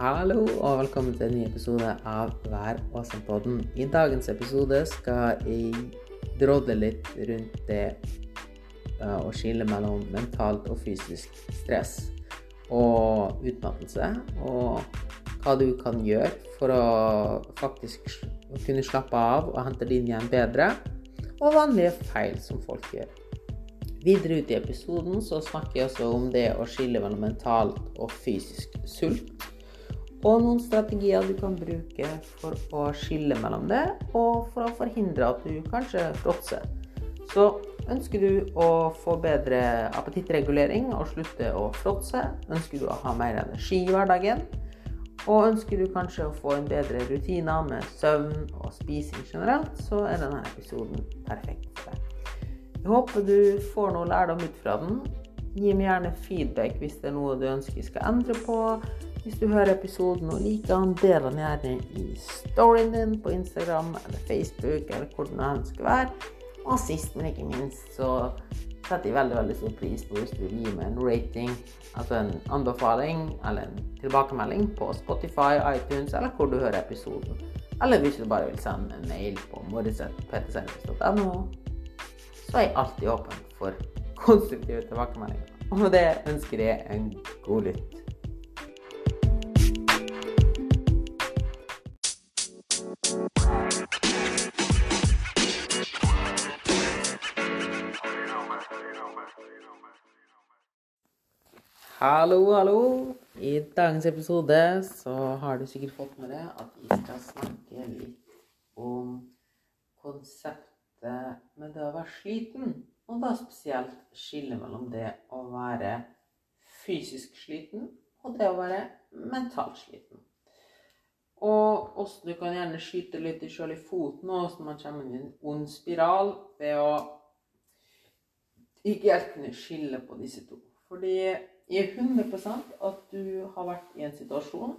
Hallo og velkommen til en ny episode av Vær åsen-podden. I dagens episode skal jeg drodle litt rundt det å skille mellom mentalt og fysisk stress og utmattelse, og hva du kan gjøre for å faktisk kunne slappe av og hente din igjen bedre, og vanlige feil som folk gjør. Videre ut i episoden så snakker jeg også om det å skille mellom mentalt og fysisk sult og noen strategier du kan bruke for å skille mellom det, og for å forhindre at du kanskje fråtser. Så ønsker du å få bedre appetittregulering og slutte å fråtse, ønsker du å ha mer energi i hverdagen, og ønsker du kanskje å få en bedre rutine med søvn og spising generelt, så er denne episoden perfekt for deg. Jeg håper du får noe lærdom ut fra den. Gi meg gjerne feedback hvis det er noe du ønsker skal endre på. Hvis du hører episoden og liker den, del den gjerne i storyen din på Instagram eller Facebook eller hvor den ønsker å være. Og sist, men ikke minst, så setter jeg veldig veldig stor pris på hvis du vil gi meg en rating, altså en anbefaling eller en tilbakemelding på Spotify, iTunes eller hvor du hører episoden. Eller hvis du bare vil sende en mail på morisetptservice.no, så er jeg alltid åpen for konstruktive tilbakemeldinger. Og med det ønsker jeg en god lytt. Hallo, hallo. I dagens episode så har du sikkert fått med deg at vi skal snakke litt om konseptet med det å være sliten. Og da spesielt skille mellom det å være fysisk sliten og det å være mentalt sliten. Og åssen du kan gjerne skyte litt i sjøl i foten, og åssen man kommer inn i en ond spiral ved å ikke helt kunne skille på disse to. Fordi jeg er 100% at du har vært i en situasjon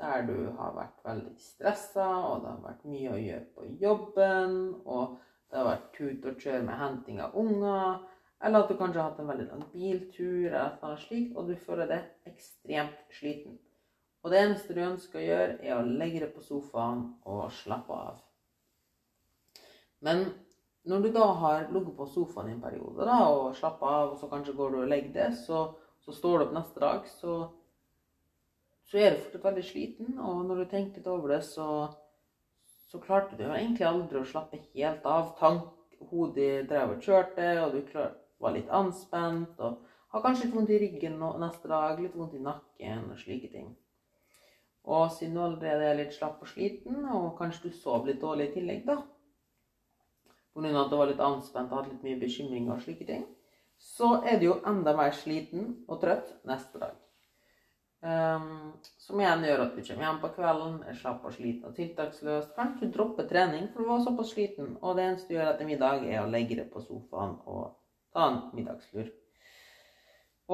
der du har vært veldig stressa, og det har vært mye å gjøre på jobben, og det har vært tut og kjør med henting av unger, eller at du kanskje har hatt en veldig lang biltur, eller noe slikt, og du føler deg ekstremt sliten. Og det eneste du ønsker å gjøre, er å legge deg på sofaen og slappe av. Men når du da har ligget på sofaen i en periode da, og slappa av, og så kanskje går du og legger deg, så så står du opp neste dag, så, så er du fortsatt veldig sliten. Og når du tenker litt over det, så, så klarte du egentlig aldri å slappe helt av. Tank, hodet drev og kjørte, og du klar, var litt anspent. og har kanskje litt vondt i ryggen neste dag, litt vondt i nakken og slike ting. Og siden du allerede er litt slapp og sliten, og kanskje du sov litt dårlig i tillegg, da Pga. at du var litt anspent og hadde litt mye bekymringer og slike ting, så er du jo enda mer sliten og trøtt neste dag. Um, som igjen gjør at du kommer hjem på kvelden, er slapp og sliten og tiltaksløs. Kanskje du dropper trening, for du var såpass sliten, og det eneste du gjør etter middag, er å legge deg på sofaen og ta en middagslur.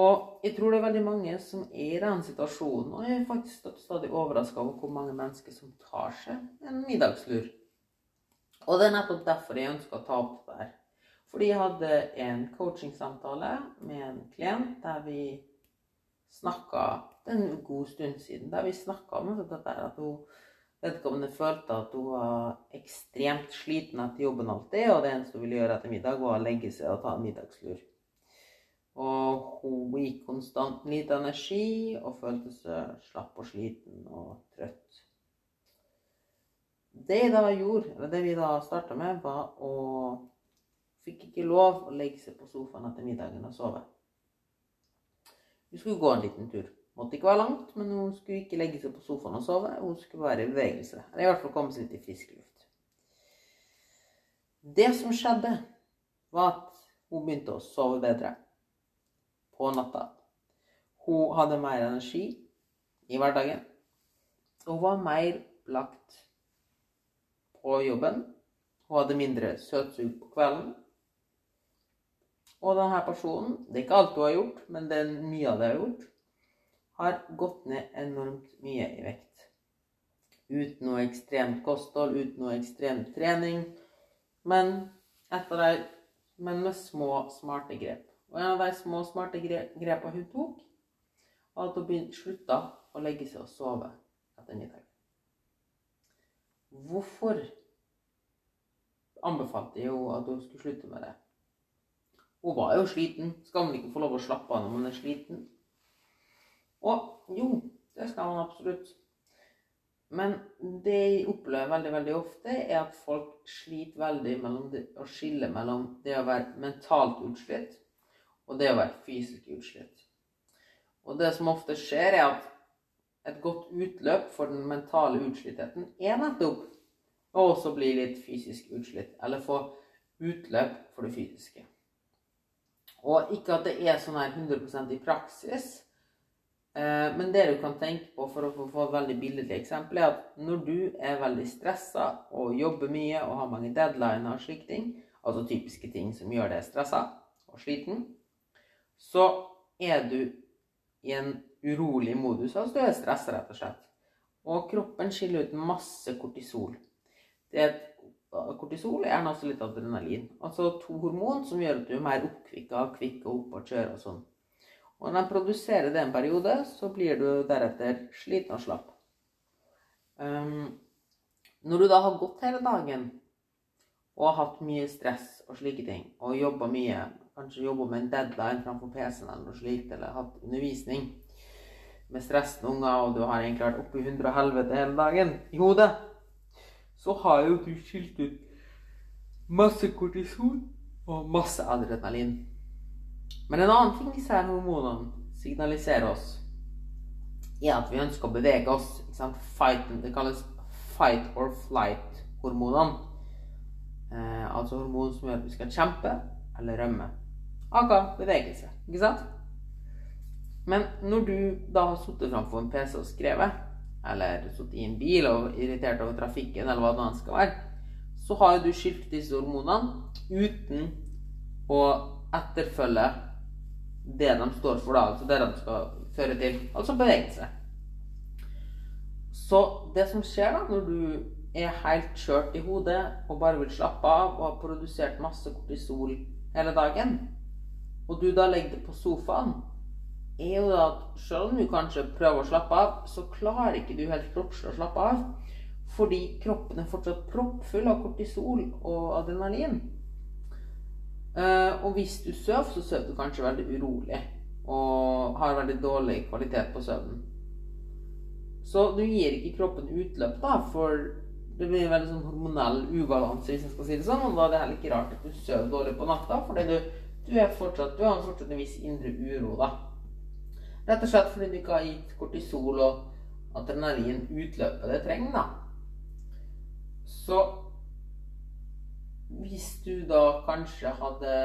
Og jeg tror det er veldig mange som er i den situasjonen, og jeg er faktisk stadig overraska over hvor mange mennesker som tar seg en middagslur. Og det er nettopp derfor jeg ønsker å ta opp det der. Fordi jeg hadde en coachingsamtale med en klient der vi snakka en god stund siden. Der vi snakka om dette at hun vedkommende følte at hun var ekstremt sliten etter jobben alltid, og det eneste hun ville gjøre etter middag, var å legge seg og ta en middagslur. Og hun gikk konstant lite energi og følte seg slapp og sliten og trøtt. Det jeg da gjorde, eller det vi da starta med, var å ikke lov å legge seg på sofaen etter middagen og sove. Hun skulle gå en liten tur. Måtte ikke være langt, men hun skulle ikke legge seg på sofaen og sove. Hun skulle være i bevegelse. Eller i hvert fall komme seg ut i frisk luft. Det som skjedde, var at hun begynte å sove bedre på natta. Hun hadde mer energi i hverdagen. Hun var mer lagt på jobben. Hun hadde mindre søtsug på kvelden. Og denne personen, det er ikke alt hun har gjort, men det er mye av det hun har gjort, har gått ned enormt mye i vekt. Uten noe ekstremt kosthold, uten noe ekstrem trening, men, de, men med små, smarte grep. Og en av de små, smarte grepene hun tok, var at hun slutta å legge seg og sove etter middag. Hvorfor anbefalte jeg henne at hun skulle slutte med det? Hun var jo sliten. Skal man ikke få lov å slappe av når man er sliten? Og jo, det skal man absolutt. Men det jeg opplever veldig veldig ofte, er at folk sliter veldig med å skille mellom det å være mentalt utslitt og det å være fysisk utslitt. Og det som ofte skjer, er at et godt utløp for den mentale utslittheten er nettopp å også bli litt fysisk utslitt, eller få utløp for det fysiske. Og ikke at det er sånn her 100% i praksis, eh, men det du kan tenke på for å få et veldig billedlig eksempel, er at når du er veldig stressa og jobber mye og har mange deadliner og slike ting, altså typiske ting som gjør deg stressa og sliten, så er du i en urolig modus. Altså du er stressa, rett og slett. Og kroppen skiller ut masse kortisol. Det er Kortisol er gjerne også litt adrenalin. Altså to hormon som gjør at du er mer oppkvikka, kvikk og opp og kjøre og sånn. Og når de produserer det en periode, så blir du deretter sliten og slapp. Um, når du da har gått hele dagen og har hatt mye stress og slike ting, og jobba mye, kanskje jobba med en deadline framfor PC-en eller noe slikt, eller hatt undervisning med stressende unger, og du har egentlig vært oppe i hundre og helvete hele dagen i hodet så har jo du skilt ut masse kortison og masse adrenalin. Men en annen ting disse her hormonene signaliserer oss, er at vi ønsker å bevege oss. Fight, det kalles fight or flight-hormonene. Eh, altså hormon som gjør at vi skal kjempe eller rømme. Aka bevegelse. Ikke sant? Men når du da har sittet framfor en PC og skrevet eller sittet i en bil og irritert over trafikken, eller hva det nå skal være, så har jo du skilt disse hormonene uten å etterfølge det de står for, da, altså det de skal føre til, altså bevegelse. Så det som skjer da, når du er helt kjørt i hodet og bare vil slappe av og har produsert masse kortisol hele dagen, og du da legger det på sofaen er jo at selv om du kanskje prøver å slappe av, så klarer ikke du helt kroppslig å slappe av. Fordi kroppen er fortsatt proppfull av kortisol og adrenalin. Uh, og hvis du sover, så sover du kanskje veldig urolig og har veldig dårlig kvalitet på søvnen. Så du gir ikke kroppen utløp, da, for det blir veldig sånn hormonell ubalanse, hvis jeg skal si det sånn. Og da er det heller ikke rart at du sover dårlig på natta, fordi du, du, er fortsatt, du har fortsatt en viss indre uro, da. Rett og slett fordi du ikke har gitt kortisol og adrenalin utløpet det trenger, da. Så hvis du da kanskje hadde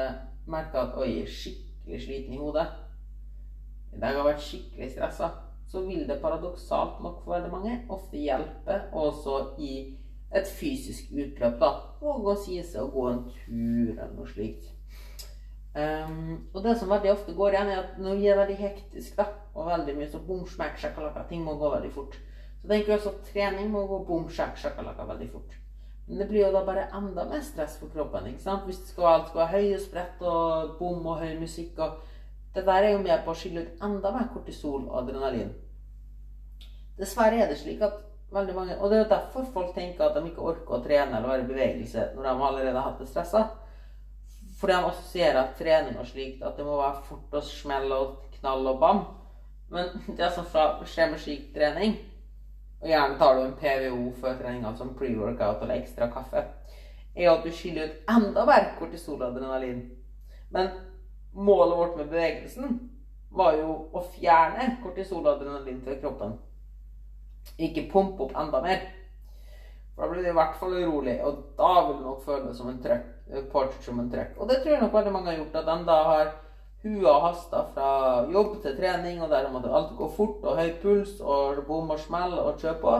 merka at oi, skikkelig sliten i hodet I har vært skikkelig stressa. Så vil det paradoksalt nok for veldig mange ofte hjelpe også i et fysisk utløp. da, Og å si seg å gå en tur eller noe slikt. Um, og det som veldig ofte går igjen, er at når vi er veldig hektiske og veldig mye så bom, smekk, sjakalaka, ting må gå veldig fort. Så tenker vi også at trening må gå bom, sjakalaka veldig fort. Men det blir jo da bare enda mer stress for kroppen. ikke sant? Hvis det skal, alt skal være høy og spredt og bom og høy musikk og Det der er jo med på å skille ut enda mer kortisol og adrenalin. Dessverre er det slik at veldig mange Og det er jo derfor folk tenker at de ikke orker å trene eller være i bevegelse når de allerede har hatt det stressa. For de assosierer trening og slikt, at det må være fort og smell og knall og bam. Men det som skjer med slik trening, og gjerne tar du en PVO før treninga som pre-workout eller ekstra kaffe, er at du skiller ut enda mer kortisol og adrenalin. Men målet vårt med bevegelsen var jo å fjerne kortisol og adrenalin fra kroppen. Ikke pumpe opp enda mer. For da blir du i hvert fall urolig, og da vil du nok føle det som en trøkk Porch som en trekk. Og det tror jeg nok veldig mange har gjort. At de da har hua hasta fra jobb til trening, og der måtte alt gå fort og høy puls og bom og smell og kjøp på.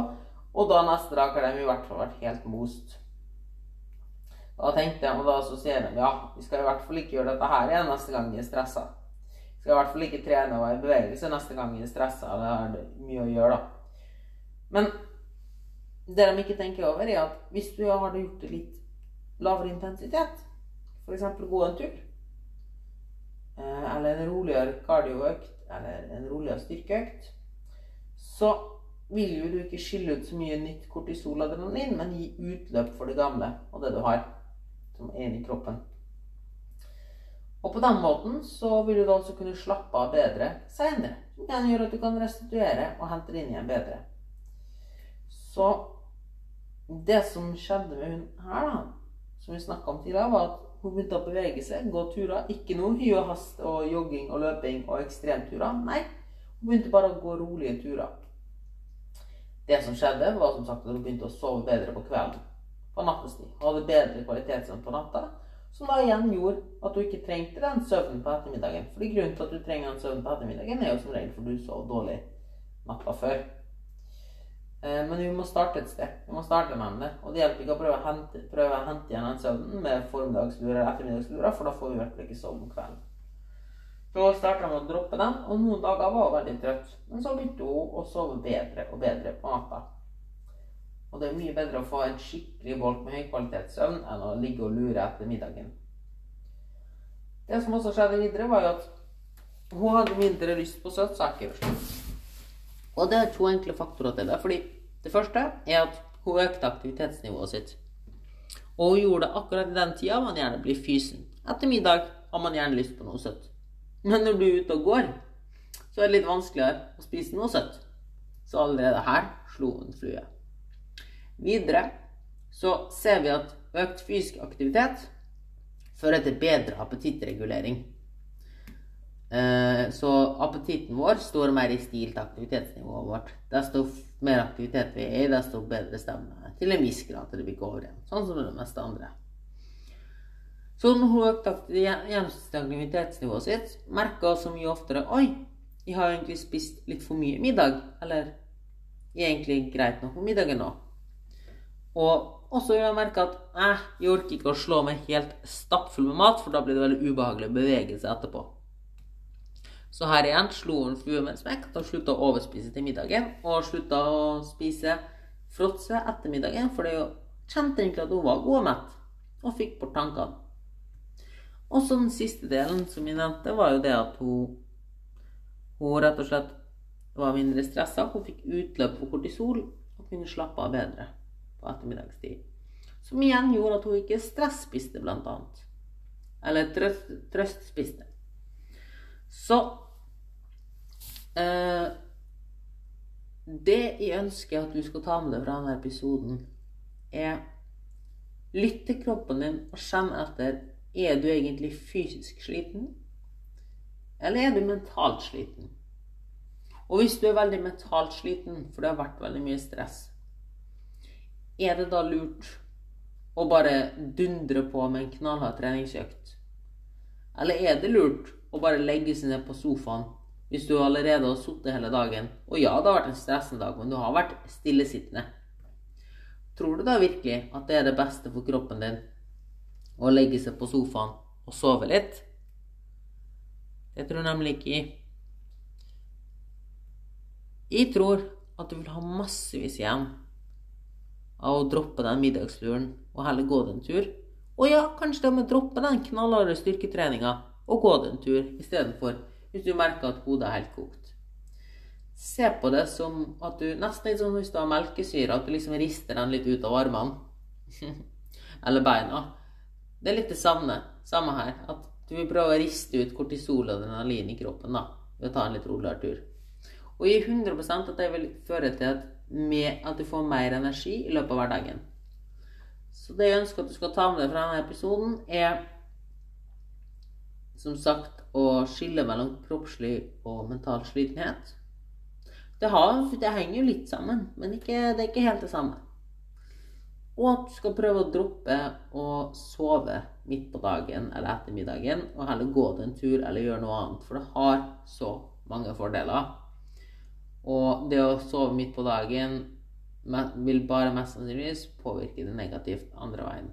Og da neste dag har de i hvert fall vært helt most. Da tenkte jeg, og da så sier de ja, vi skal i hvert fall ikke gjøre dette her igjen neste gang vi er stressa. Vi skal i hvert fall ikke trene og være i bevegelse neste gang vi er stressa. Det er mye å gjøre, da. Men det de ikke tenker over, er at hvis du har gjort det litt lavere intensitet, f.eks. gå en tur, eh, eller en roligere kardioøkt, eller en roligere styrkeøkt, så vil jo du ikke skille ut så mye nytt kortisoladrenalin, men gi utløp for det gamle og det du har, som er inni kroppen. Og på den måten så vil du da også kunne slappe av bedre senere. Som igjen gjør at du kan restituere og hente det inn igjen bedre. Så det som skjedde med hun her, da, som vi snakka om tidligere, var at hun begynte å bevege seg, gå turer. Ikke noe hy og hast og jogging og løping og ekstremturer. Nei, hun begynte bare å gå rolige turer. Det som skjedde, var som sagt at hun begynte å sove bedre på kvelden. På nattestid. Hun Hadde bedre kvalitetssøvn på natta. Som da igjen gjorde at hun ikke trengte den søvnen på ettermiddagen. Fordi grunnen til at du trenger den søvnen på ettermiddagen, er jo som regel fordi du sov dårlig natta før. Eh, men vi må starte et sted. Vi må starte med det. Og det hjelper ikke å prøve å hente, prøve å hente igjen den søvnen med formiddagslurer eller ettermiddagslurer, for da får vi i hvert fall ikke sove om kvelden. Så starta med å droppe den, og noen dager var hun veldig trøtt. Men så begynte hun å sove bedre og bedre på natta. Og det er mye bedre å få en skikkelig bolk med høykvalitetssøvn enn å ligge og lure etter middagen. Det som også skjedde videre, var jo at hun hadde mindre lyst på søtsaker. Og det er to enkle faktorer til det. Fordi det første er at hun økte aktivitetsnivået sitt. Og hun gjorde det akkurat i den tida man gjerne blir fysen. Etter middag har man gjerne lyst på noe søtt. Men når du er ute og går, så er det litt vanskeligere å spise noe søtt. Så allerede her slo hun flue. Videre så ser vi at økt fysisk aktivitet fører til bedre appetittregulering. Eh, så appetitten vår står mer i stil til aktivitetsnivået vårt. Desto mer aktivitet vi er i, desto bedre stemmer Til en viss grad til det blir over igjen. Sånn som det meste andre. Så når hun økte gjennomsnittsaktivitetsnivået sitt, merka hun så mye oftere Oi, jeg har egentlig spist litt for mye middag. Eller jeg er egentlig greit nok på middagen nå. Og også vil jeg merke at jeg orker ikke å slå meg helt stappfull med mat, for da blir det veldig ubehagelig å etterpå. Så her igjen slo hun flue med en smekk og slutta å overspise til middagen. Og slutta å spise fråtse etter middagen, for det kjente egentlig at hun var god og mett, og fikk bort tankene. Og så den siste delen som jeg nevnte, var jo det at hun, hun rett og slett var mindre stressa. Hun fikk utløp for kortisol og kunne slappe av bedre på ettermiddagstid. Som igjen gjorde at hun ikke stresspiste, blant annet. Eller trøst, trøstspiste. Så eh, Det jeg ønsker at du skal ta med deg fra denne episoden, er lytt til kroppen din og kjenn etter er du egentlig fysisk sliten? Eller er du mentalt sliten? Og hvis du er veldig mentalt sliten, for det har vært veldig mye stress, er det da lurt å bare dundre på med en knallhard treningsøkt? Eller er det lurt å bare legge seg ned på sofaen hvis du allerede har sittet hele dagen? Og ja, det har vært en stressende dag, men du har vært stillesittende. Tror du da virkelig at det er det beste for kroppen din å legge seg på sofaen og sove litt. Det tror jeg nemlig ikke jeg. Tror at du vil ha massevis igjen av å droppe den middagsluren og heller gå den tur. Og ja, kanskje det med med droppe den knallharde styrketreninga og gå den tur istedenfor, hvis du merker at hodet er helt kokt. Se på det som at du nesten litt sånn hvis du har melkesyre, at du liksom rister den litt ut av armene. Eller beina. Det er litt det samme, samme her. At du vil prøve å riste ut kortisol og adrenalin i kroppen da, ved å ta en litt roligere tur. Og gi 100 at det vil føre til at, med, at, du får mer energi i løpet av hverdagen. Så det jeg ønsker at du skal ta med deg fra denne episoden, er som sagt å skille mellom kroppslig og mental slitenhet. Det, har, det henger jo litt sammen, men ikke, det er ikke helt det samme. Og at du skal prøve å droppe å sove midt på dagen eller ettermiddagen, og heller gå til en tur eller gjøre noe annet. For det har så mange fordeler. Og det å sove midt på dagen vil bare mest sannsynligvis påvirke det negativt andre veien.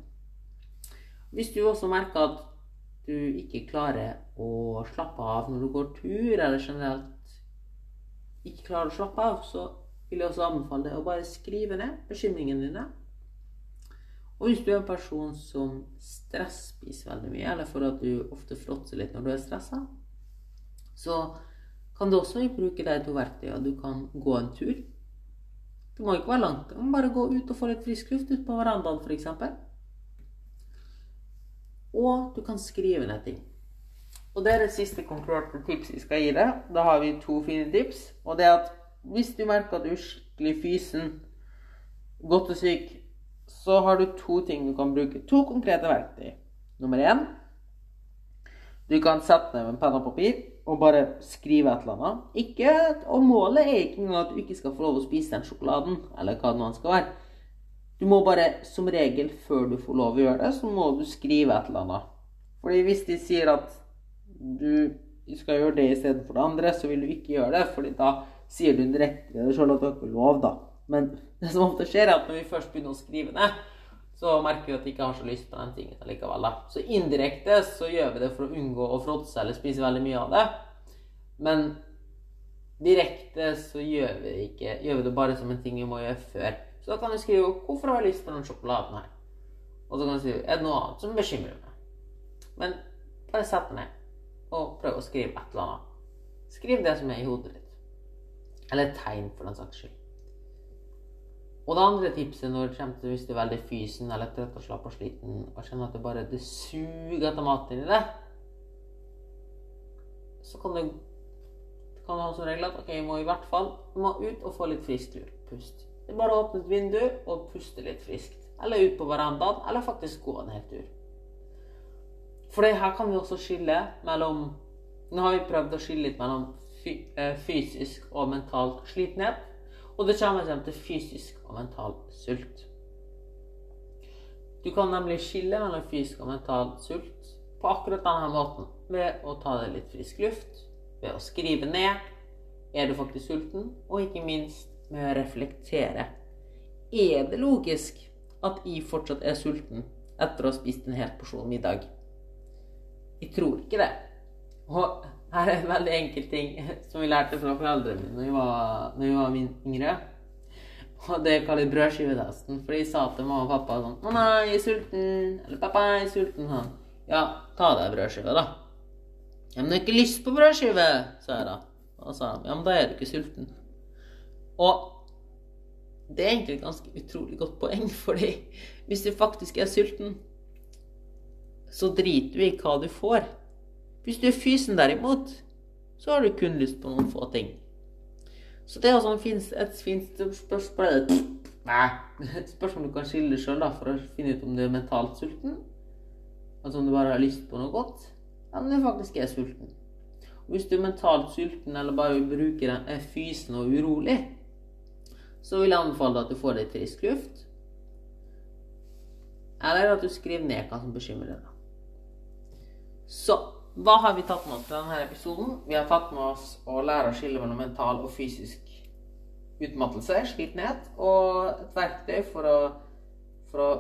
Hvis du også merker at du ikke klarer å slappe av når du går tur, eller generelt ikke klarer å slappe av, så vil jeg også anbefale deg å bare skrive ned bekymringene dine og hvis du er en person som stresspiser veldig mye, eller for at du ofte fråtser litt når du er stressa, så kan du også bruke de to verktøyene. Du kan gå en tur. Det må ikke være langt. Du må bare gå ut og få litt frisk luft ut på verandaen f.eks. Og du kan skrive ned ting. Og det er det siste konkurrerte tipset vi skal gi deg. Da har vi to fine tips. Og det er at hvis du merker at du er skikkelig fysen, godt og syk, så har du to ting du kan bruke. To konkrete verktøy. Nummer én Du kan sette ned med penn og papir og bare skrive et eller annet. Ikke, og målet er ikke at du ikke skal få lov å spise den sjokoladen, eller hva det nå skal være. Du må bare, som regel, før du får lov å gjøre det, så må du skrive et eller annet. Fordi hvis de sier at du skal gjøre det istedenfor det andre, så vil du ikke gjøre det, fordi da sier du direkte til deg sjøl at du har ikke lov, da. Men det som ofte skjer, er at når vi først begynner å skrive ned, så merker vi at vi ikke har så lyst på den tingen likevel. Da. Så indirekte så gjør vi det for å unngå å fråtse eller spise veldig mye av det. Men direkte så gjør vi ikke. Gjør vi det bare som en ting vi må gjøre før. Så da kan du skrive 'Hvorfor har jeg lyst på den sjokoladen her?' Og så kan du skrive 'Er det noe annet som bekymrer meg?' Men bare sett deg ned og prøv å skrive et eller annet. Skriv det som er i hodet ditt. Eller et tegn, for den saks skyld. Og det andre tipset når det til hvis du er veldig fysen eller trøtt og slapp og sliten og kjenner at det bare det suger etter mat inni deg, så kan du, kan du ha som regel at ok, jeg må i hvert fall må ut og få litt frisk pust. Bare åpne et vindu og puste litt friskt. Eller ut på verandaen, eller faktisk gå en hel tur. For her kan vi også skille mellom Nå har vi prøvd å skille litt mellom fysisk og mental slitenhet. Og det kommer frem til fysisk og mental sult. Du kan nemlig skille mellom fysisk og mental sult på akkurat denne måten. Ved å ta deg litt frisk luft, ved å skrive ned er du faktisk sulten, og ikke minst med å reflektere. Er det logisk at jeg fortsatt er sulten etter å ha spist en hel porsjon middag? Jeg tror ikke det. Og her er en veldig enkel ting som vi lærte fra foreldrene mine når jeg var, når jeg var yngre. Og det kaller brødskivetesten. For jeg sa til mamma og pappa sånn nei, jeg er sulten.' Eller 'Pappa, jeg er sulten.' Sånn. Ja, ta deg brødskive, da. Ja, men jeg har ikke lyst på brødskive, sa jeg da. Og sa ja, men da er du ikke sulten. Og det er egentlig et ganske utrolig godt poeng, fordi hvis du faktisk er sulten, så driter du i hva du får. Hvis du er fysen derimot, så har du kun lyst på noen få ting. Så det er også et fint spørsmål Nei, et spørsmål du kan skille sjøl for å finne ut om du er mentalt sulten. Altså om du bare har lyst på noe godt, eller om du faktisk er sulten. Og hvis du er mentalt sulten eller bare bruker den, er fysen og urolig, så vil jeg anbefale deg at du får litt frisk luft. Eller at du skriver ned hva som bekymrer deg. Så hva har vi tatt med oss fra denne episoden? Vi har tatt med oss å lære å skille mellom mental og fysisk utmattelse, slitenhet, og et verktøy for å, for å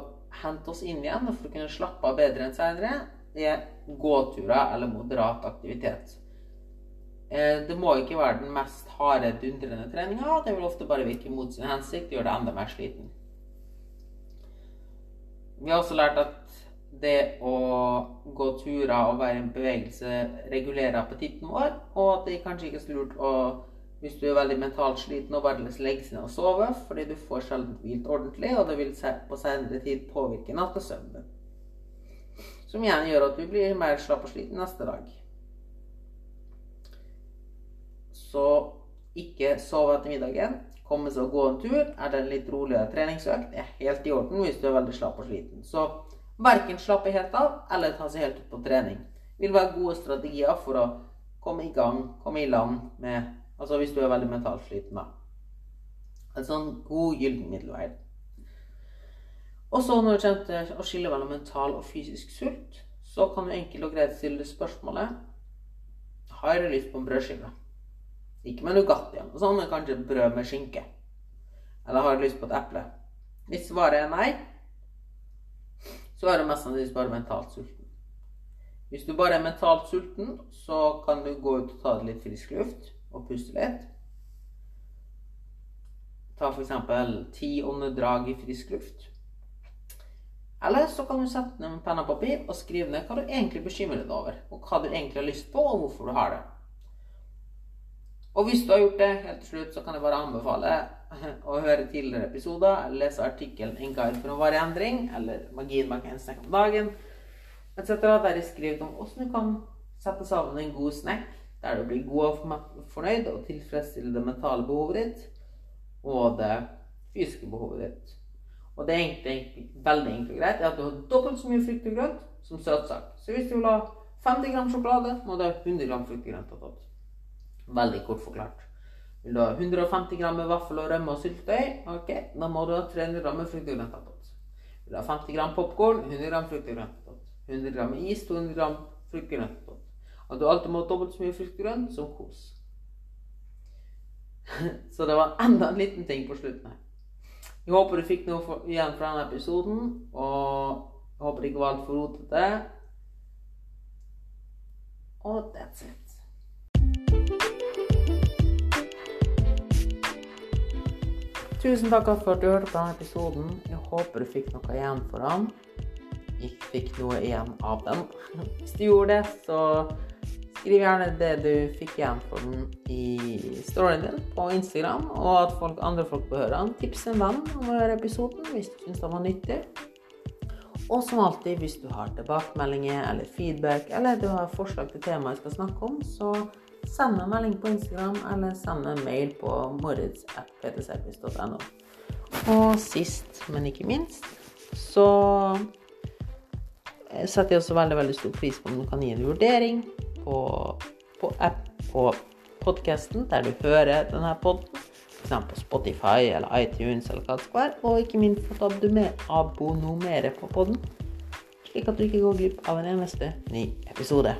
hente oss inn igjen og for å kunne slappe av bedre enn senere, det er gåturer eller moderat aktivitet. Eh, det må ikke være den mest harde, dundrende treninga. Det vil ofte bare virke mot sin hensikt og gjøre deg enda mer sliten. Vi har også lært at det å gå turer og være i bevegelse regulerer appetitten vår, og at det kanskje ikke er så lurt å hvis du er veldig mentalt sliten, og bare legge seg ned og sove, fordi du får sjelden hvilt ordentlig, og det vil på senere tid påvirke nattesøvnen. Som igjen gjør at du blir mer slapp og sliten neste dag. Så ikke sove etter middagen. Komme seg og gå en tur. Er det en litt roligere treningsøkt, er helt i orden hvis du er veldig slapp og sliten. Så verken slappe helt av eller ta seg helt ut på trening. Det vil være gode strategier for å komme i gang, komme i land med Altså hvis du er veldig mentalt sliten, da. En sånn god gyllen middelvei. Og så når det kommer til å skille mellom mental og fysisk sult, så kan du enkelt og greit stille spørsmålet Har du lyst på en brødskive? Ikke med Nugatti, og sånn, men kanskje brød med skinke. Eller har lyst på et eple? Hvis svaret er nei, så er du mest sannsynligvis bare mentalt sulten. Hvis du bare er mentalt sulten, så kan du gå ut og ta litt frisk luft og puste litt. Ta f.eks. ti åndedrag i frisk luft. Eller så kan du sette ned med penn og papir og skrive ned hva du egentlig bekymrer deg over, og hva du egentlig har lyst på, og hvorfor du har det. Og hvis du har gjort det helt til slutt, så kan jeg bare anbefale å høre tidligere episoder, eller lese artikkelen 'En guide for en varig endring', eller 'Magien bak en snekk om dagen', etc., der jeg skriver om hvordan du kan sette sammen en god snekk der du blir god og fornøyd og tilfredsstiller det mentale behovet ditt og det fysiske behovet ditt. Og det er egentlig veldig enkelt og greit. er at du har dobbelt så mye frukt og grønt som søtsak. Så hvis du vil ha 50 gram sjokolade, må du ha 100 gram frukt og grønt. Veldig kort forklart. Vil du ha 150 gram med vaffel og rømme og syltetøy, ok, da må du ha 300 gram med frukt og grønt attåt. Vil du ha 50 gram popkorn, 100 gram frukt og grønt attåt. 100 gram is, 200 gram frukt og grønt attåt. At du alltid må ha dobbelt så mye frukt og grønt som kos. så det var enda en liten ting på slutten her. Jeg håper du fikk noe for, igjen fra denne episoden, og jeg håper det ikke var altfor rotete. Og that's it. Tusen takk for at du hørte på denne episoden. Jeg håper du fikk noe igjen for den. Ikke fikk noe igjen av den. Hvis du gjorde det, så skriv gjerne det du fikk igjen for den i storyen din på Instagram, og at folk, andre folk bør høre den. Tips en venn om å høre episoden hvis du syns den var nyttig. Og som alltid, hvis du har tilbakemeldinger eller feedback, eller du har forslag til tema jeg skal snakke om, så send meg melding på Instagram eller send meg mail på moritz.ptservice.no. Og sist, men ikke minst, så setter jeg også veldig veldig stor pris på om du kan gi en vurdering på, på app på podkasten der du hører denne poden. F.eks. på Spotify eller iTunes eller hva det skal være. Og ikke minst at du abonnerer på poden, slik at du ikke går glipp av en eneste ny episode.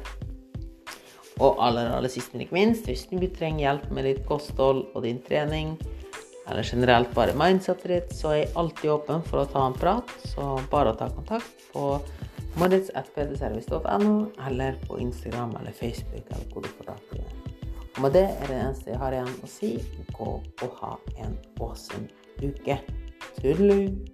Og aller, aller sist, men ikke minst, hvis du trenger hjelp med ditt kosthold og din trening, eller generelt bare mindsetet ditt, så er jeg alltid åpen for å ta en prat. Så bare ta kontakt på moritz.pdservice.no, eller på Instagram eller Facebook, eller hvor du får tak i det. Og med det er det eneste jeg har igjen å si. Gå og ha en awesome uke. Tudelu!